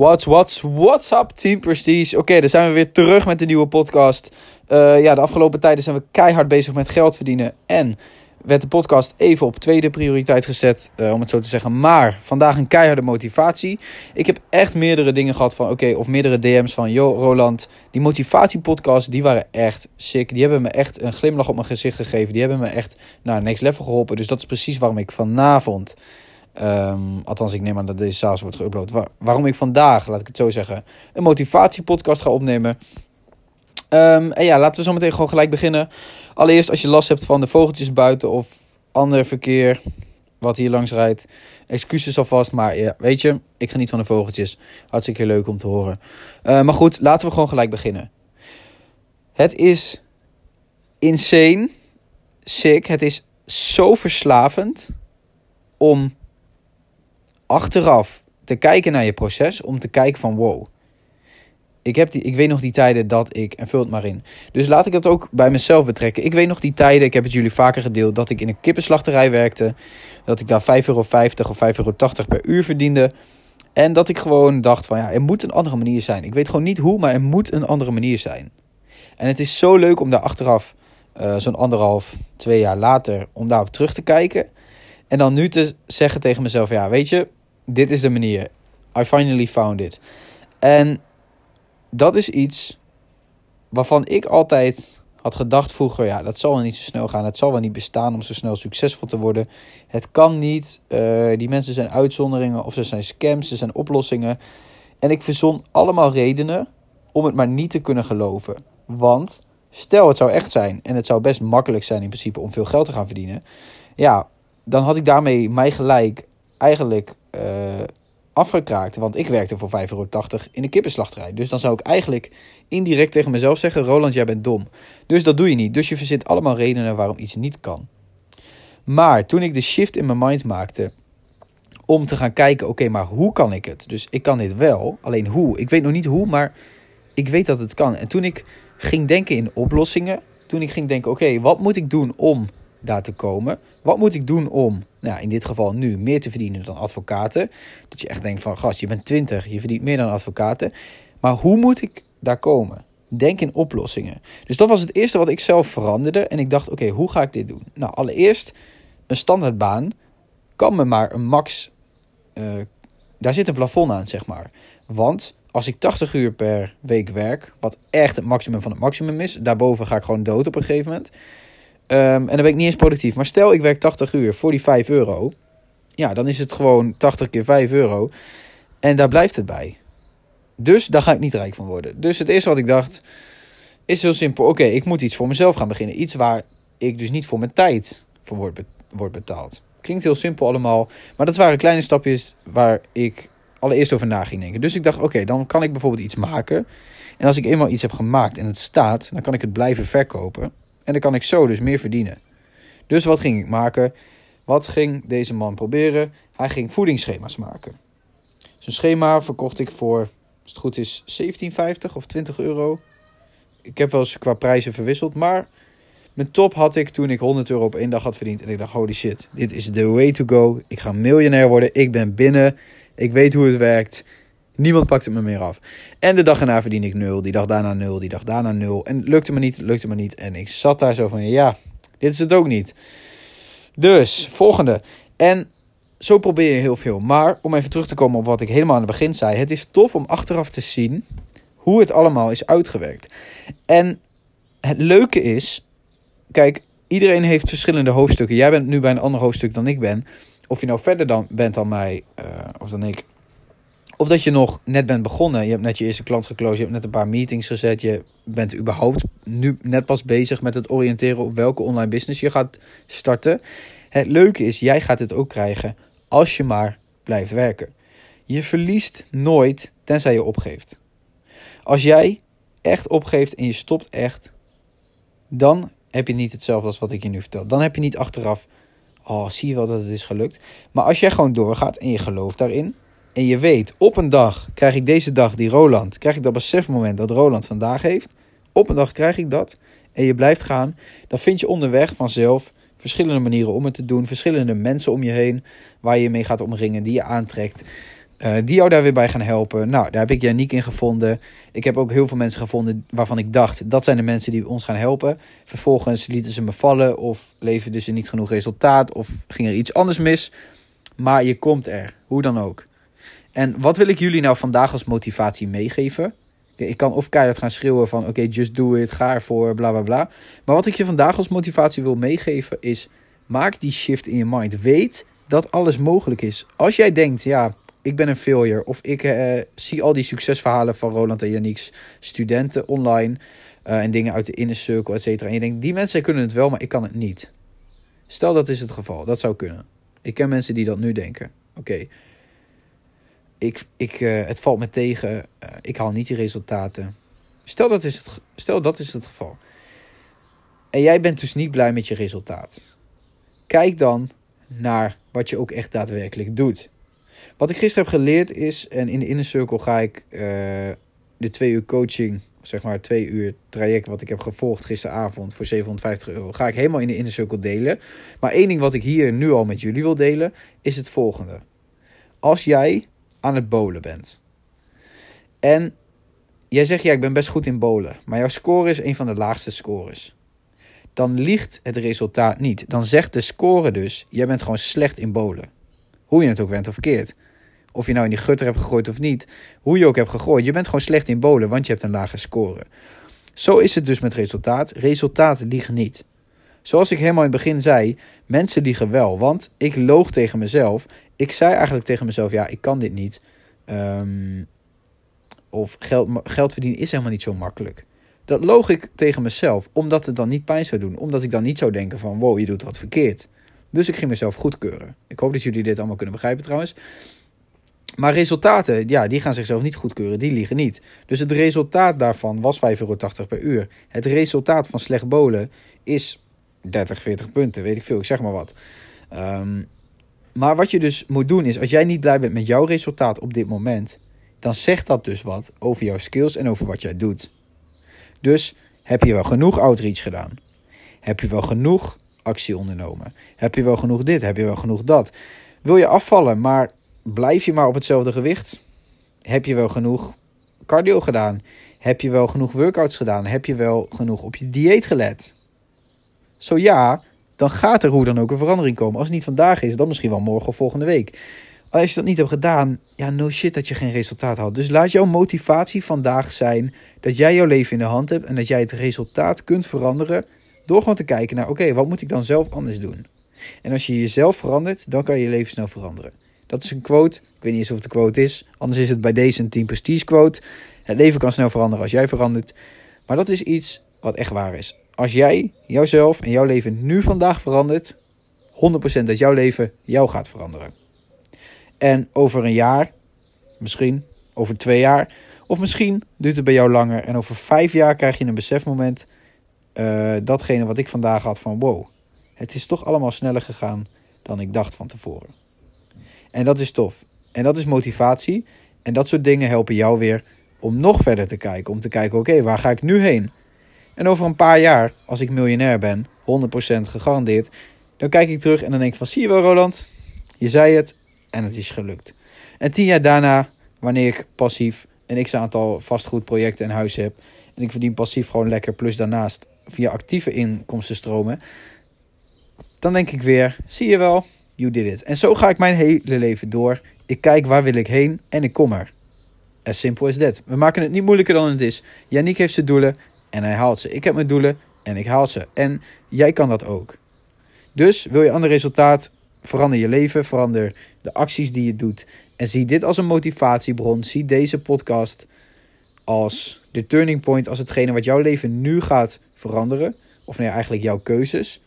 What's, what's, what's up, Team Prestige? Oké, dan zijn we weer terug met de nieuwe podcast. Uh, ja, de afgelopen tijden zijn we keihard bezig met geld verdienen. En werd de podcast even op tweede prioriteit gezet, uh, om het zo te zeggen. Maar vandaag een keiharde motivatie. Ik heb echt meerdere dingen gehad van, oké, of meerdere DM's van, yo Roland, die motivatiepodcast, die waren echt sick. Die hebben me echt een glimlach op mijn gezicht gegeven. Die hebben me echt naar next level geholpen. Dus dat is precies waarom ik vanavond Um, althans, ik neem aan dat deze s'avonds wordt geüpload. waarom ik vandaag, laat ik het zo zeggen, een motivatiepodcast ga opnemen. Um, en ja, laten we zo meteen gewoon gelijk beginnen. Allereerst, als je last hebt van de vogeltjes buiten of ander verkeer wat hier langs rijdt. Excuses alvast, maar ja, weet je, ik ga niet van de vogeltjes. Hartstikke leuk om te horen. Uh, maar goed, laten we gewoon gelijk beginnen. Het is insane, sick, het is zo verslavend om achteraf te kijken naar je proces. Om te kijken van wow. Ik, heb die, ik weet nog die tijden dat ik, en vul het maar in. Dus laat ik het ook bij mezelf betrekken. Ik weet nog die tijden, ik heb het jullie vaker gedeeld, dat ik in een kippenslachterij werkte. Dat ik daar 5,50 euro of 5,80 euro per uur verdiende. En dat ik gewoon dacht van ja, er moet een andere manier zijn. Ik weet gewoon niet hoe, maar er moet een andere manier zijn. En het is zo leuk om daar achteraf, uh, zo'n anderhalf, twee jaar later, om daarop terug te kijken. En dan nu te zeggen tegen mezelf, ja, weet je, dit is de manier. I finally found it. En dat is iets waarvan ik altijd had gedacht vroeger, ja, dat zal wel niet zo snel gaan. Het zal wel niet bestaan om zo snel succesvol te worden. Het kan niet. Uh, die mensen zijn uitzonderingen of ze zijn scams, ze zijn oplossingen. En ik verzon allemaal redenen om het maar niet te kunnen geloven. Want stel het zou echt zijn en het zou best makkelijk zijn in principe om veel geld te gaan verdienen. Ja, dan had ik daarmee mij gelijk eigenlijk uh, afgekraakt. Want ik werkte voor 5,80 euro in de kippenslachterij. Dus dan zou ik eigenlijk indirect tegen mezelf zeggen: Roland, jij bent dom. Dus dat doe je niet. Dus je verzint allemaal redenen waarom iets niet kan. Maar toen ik de shift in mijn mind maakte om te gaan kijken: oké, maar hoe kan ik het? Dus ik kan dit wel, alleen hoe? Ik weet nog niet hoe, maar ik weet dat het kan. En toen ik ging denken in oplossingen, toen ik ging denken: oké, wat moet ik doen om daar te komen. Wat moet ik doen om, nou, in dit geval nu, meer te verdienen dan advocaten? Dat je echt denkt van, gast, je bent 20, je verdient meer dan advocaten. Maar hoe moet ik daar komen? Denk in oplossingen. Dus dat was het eerste wat ik zelf veranderde. En ik dacht, oké, hoe ga ik dit doen? Nou, allereerst, een standaardbaan kan me maar een max... Uh, daar zit een plafond aan, zeg maar. Want als ik 80 uur per week werk, wat echt het maximum van het maximum is, daarboven ga ik gewoon dood op een gegeven moment. Um, en dan ben ik niet eens productief. Maar stel ik werk 80 uur voor die 5 euro. Ja, dan is het gewoon 80 keer 5 euro. En daar blijft het bij. Dus daar ga ik niet rijk van worden. Dus het eerste wat ik dacht is heel simpel. Oké, ik moet iets voor mezelf gaan beginnen. Iets waar ik dus niet voor mijn tijd voor word betaald. Klinkt heel simpel allemaal. Maar dat waren kleine stapjes waar ik allereerst over na ging denken. Dus ik dacht, oké, dan kan ik bijvoorbeeld iets maken. En als ik eenmaal iets heb gemaakt en het staat, dan kan ik het blijven verkopen. En dan kan ik zo dus meer verdienen. Dus wat ging ik maken? Wat ging deze man proberen? Hij ging voedingsschema's maken. Zijn schema verkocht ik voor, als het goed is, 17,50 of 20 euro. Ik heb wel eens qua prijzen verwisseld, maar mijn top had ik toen ik 100 euro op één dag had verdiend. En ik dacht, holy shit, dit is the way to go. Ik ga miljonair worden. Ik ben binnen. Ik weet hoe het werkt. Niemand pakt het me meer af. En de dag erna verdien ik nul. Die dag daarna nul. Die dag daarna nul. En lukte me niet, lukte me niet. En ik zat daar zo van, ja, dit is het ook niet. Dus, volgende. En zo probeer je heel veel. Maar om even terug te komen op wat ik helemaal aan het begin zei. Het is tof om achteraf te zien hoe het allemaal is uitgewerkt. En het leuke is, kijk, iedereen heeft verschillende hoofdstukken. Jij bent nu bij een ander hoofdstuk dan ik ben. Of je nou verder dan, bent dan mij, uh, of dan ik. Of dat je nog net bent begonnen. Je hebt net je eerste klant geclosed. Je hebt net een paar meetings gezet. Je bent überhaupt nu net pas bezig met het oriënteren op welke online business je gaat starten. Het leuke is, jij gaat het ook krijgen als je maar blijft werken. Je verliest nooit tenzij je opgeeft. Als jij echt opgeeft en je stopt echt, dan heb je niet hetzelfde als wat ik je nu vertel. Dan heb je niet achteraf, oh zie je wel dat het is gelukt. Maar als jij gewoon doorgaat en je gelooft daarin, en je weet, op een dag krijg ik deze dag die Roland, krijg ik dat besefmoment dat Roland vandaag heeft. Op een dag krijg ik dat. En je blijft gaan. Dan vind je onderweg vanzelf verschillende manieren om het te doen. Verschillende mensen om je heen waar je mee gaat omringen, die je aantrekt. Uh, die jou daar weer bij gaan helpen. Nou, daar heb ik Janiek in gevonden. Ik heb ook heel veel mensen gevonden waarvan ik dacht... dat zijn de mensen die ons gaan helpen. Vervolgens lieten ze me vallen of leverden ze niet genoeg resultaat... of ging er iets anders mis. Maar je komt er, hoe dan ook. En wat wil ik jullie nou vandaag als motivatie meegeven? Ik kan of keihard gaan schreeuwen van oké, just do it, ga ervoor, bla bla bla. Maar wat ik je vandaag als motivatie wil meegeven is... maak die shift in je mind. Weet dat alles mogelijk is. Als jij denkt, ja, ik ben een failure. Of ik uh, zie al die succesverhalen van Roland en Yannick's studenten online. Uh, en dingen uit de inner circle, et cetera. En je denkt, die mensen kunnen het wel, maar ik kan het niet. Stel dat is het geval. Dat zou kunnen. Ik ken mensen die dat nu denken. Oké. Ik, ik, uh, het valt me tegen. ik haal niet die resultaten. Stel dat, is het, stel dat is het geval. En jij bent dus niet blij met je resultaat. Kijk dan naar wat je ook echt daadwerkelijk doet. Wat ik gisteren heb geleerd is, en in de inner circle ga ik uh, de twee uur coaching, zeg maar twee uur traject wat ik heb gevolgd gisteravond voor 750 euro, ga ik helemaal in de inner circle delen. Maar één ding wat ik hier nu al met jullie wil delen, is het volgende. Als jij aan het bolen bent en jij zegt ja, ik ben best goed in bolen, maar jouw score is een van de laagste scores. Dan liegt het resultaat niet. Dan zegt de score dus, jij bent gewoon slecht in bolen. Hoe je het ook bent of verkeerd. Of je nou in die gutter hebt gegooid of niet. Hoe je ook hebt gegooid. Je bent gewoon slecht in bolen, want je hebt een lage score. Zo is het dus met resultaat. Resultaten liegen niet. Zoals ik helemaal in het begin zei, mensen liegen wel. Want ik loog tegen mezelf. Ik zei eigenlijk tegen mezelf, ja, ik kan dit niet. Um, of geld, geld verdienen is helemaal niet zo makkelijk. Dat loog ik tegen mezelf, omdat het dan niet pijn zou doen. Omdat ik dan niet zou denken van, wow, je doet wat verkeerd. Dus ik ging mezelf goedkeuren. Ik hoop dat jullie dit allemaal kunnen begrijpen trouwens. Maar resultaten, ja, die gaan zichzelf niet goedkeuren. Die liegen niet. Dus het resultaat daarvan was 5,80 euro per uur. Het resultaat van slecht bolen is 30, 40 punten. Weet ik veel, ik zeg maar wat. Um, maar wat je dus moet doen is, als jij niet blij bent met jouw resultaat op dit moment, dan zegt dat dus wat over jouw skills en over wat jij doet. Dus heb je wel genoeg outreach gedaan? Heb je wel genoeg actie ondernomen? Heb je wel genoeg dit? Heb je wel genoeg dat? Wil je afvallen, maar blijf je maar op hetzelfde gewicht? Heb je wel genoeg cardio gedaan? Heb je wel genoeg workouts gedaan? Heb je wel genoeg op je dieet gelet? Zo ja, dan gaat er hoe dan ook een verandering komen. Als het niet vandaag is, dan misschien wel morgen of volgende week. Als je dat niet hebt gedaan, ja, no shit dat je geen resultaat had. Dus laat jouw motivatie vandaag zijn dat jij jouw leven in de hand hebt en dat jij het resultaat kunt veranderen door gewoon te kijken naar, oké, wat moet ik dan zelf anders doen? En als je jezelf verandert, dan kan je je leven snel veranderen. Dat is een quote. Ik weet niet eens of het de quote is. Anders is het bij deze een Team Prestige quote. Het leven kan snel veranderen als jij verandert. Maar dat is iets wat echt waar is. Als jij jouzelf en jouw leven nu vandaag verandert, 100% dat jouw leven jou gaat veranderen. En over een jaar, misschien over twee jaar, of misschien duurt het bij jou langer en over vijf jaar krijg je een besefmoment uh, datgene wat ik vandaag had van wow, het is toch allemaal sneller gegaan dan ik dacht van tevoren. En dat is tof. En dat is motivatie. En dat soort dingen helpen jou weer om nog verder te kijken. Om te kijken, oké, waar ga ik nu heen? En over een paar jaar, als ik miljonair ben, 100% gegarandeerd, dan kijk ik terug en dan denk ik van, zie je wel Roland, je zei het en het is gelukt. En tien jaar daarna, wanneer ik passief een x-aantal vastgoedprojecten en huizen heb, en ik verdien passief gewoon lekker, plus daarnaast via actieve inkomstenstromen, dan denk ik weer, zie je wel, you did it. En zo ga ik mijn hele leven door. Ik kijk waar wil ik heen en ik kom er. As simple as that. We maken het niet moeilijker dan het is. Yannick heeft zijn doelen en hij haalt ze. Ik heb mijn doelen en ik haal ze. En jij kan dat ook. Dus wil je ander resultaat, verander je leven, verander de acties die je doet. En zie dit als een motivatiebron. Zie deze podcast als de turning point, als hetgene wat jouw leven nu gaat veranderen. Of nee, eigenlijk jouw keuzes.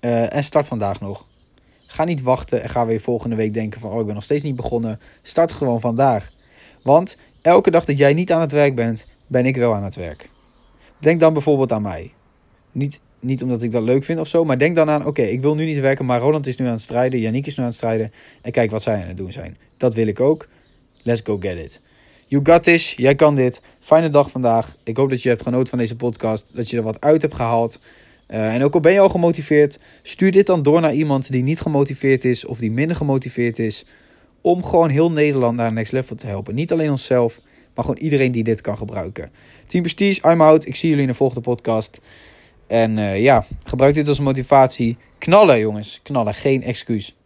Uh, en start vandaag nog. Ga niet wachten en ga weer volgende week denken van... oh, ik ben nog steeds niet begonnen. Start gewoon vandaag. Want elke dag dat jij niet aan het werk bent, ben ik wel aan het werk. Denk dan bijvoorbeeld aan mij. Niet, niet omdat ik dat leuk vind of zo, maar denk dan aan... oké, ik wil nu niet werken, maar Roland is nu aan het strijden. Yannick is nu aan het strijden. En kijk wat zij aan het doen zijn. Dat wil ik ook. Let's go get it. You got this. Jij kan dit. Fijne dag vandaag. Ik hoop dat je hebt genoten van deze podcast. Dat je er wat uit hebt gehaald. Uh, en ook al ben je al gemotiveerd, stuur dit dan door naar iemand die niet gemotiveerd is of die minder gemotiveerd is. Om gewoon heel Nederland naar het next level te helpen. Niet alleen onszelf, maar gewoon iedereen die dit kan gebruiken. Team Prestige, I'm out. Ik zie jullie in de volgende podcast. En uh, ja, gebruik dit als motivatie. Knallen jongens, knallen. Geen excuus.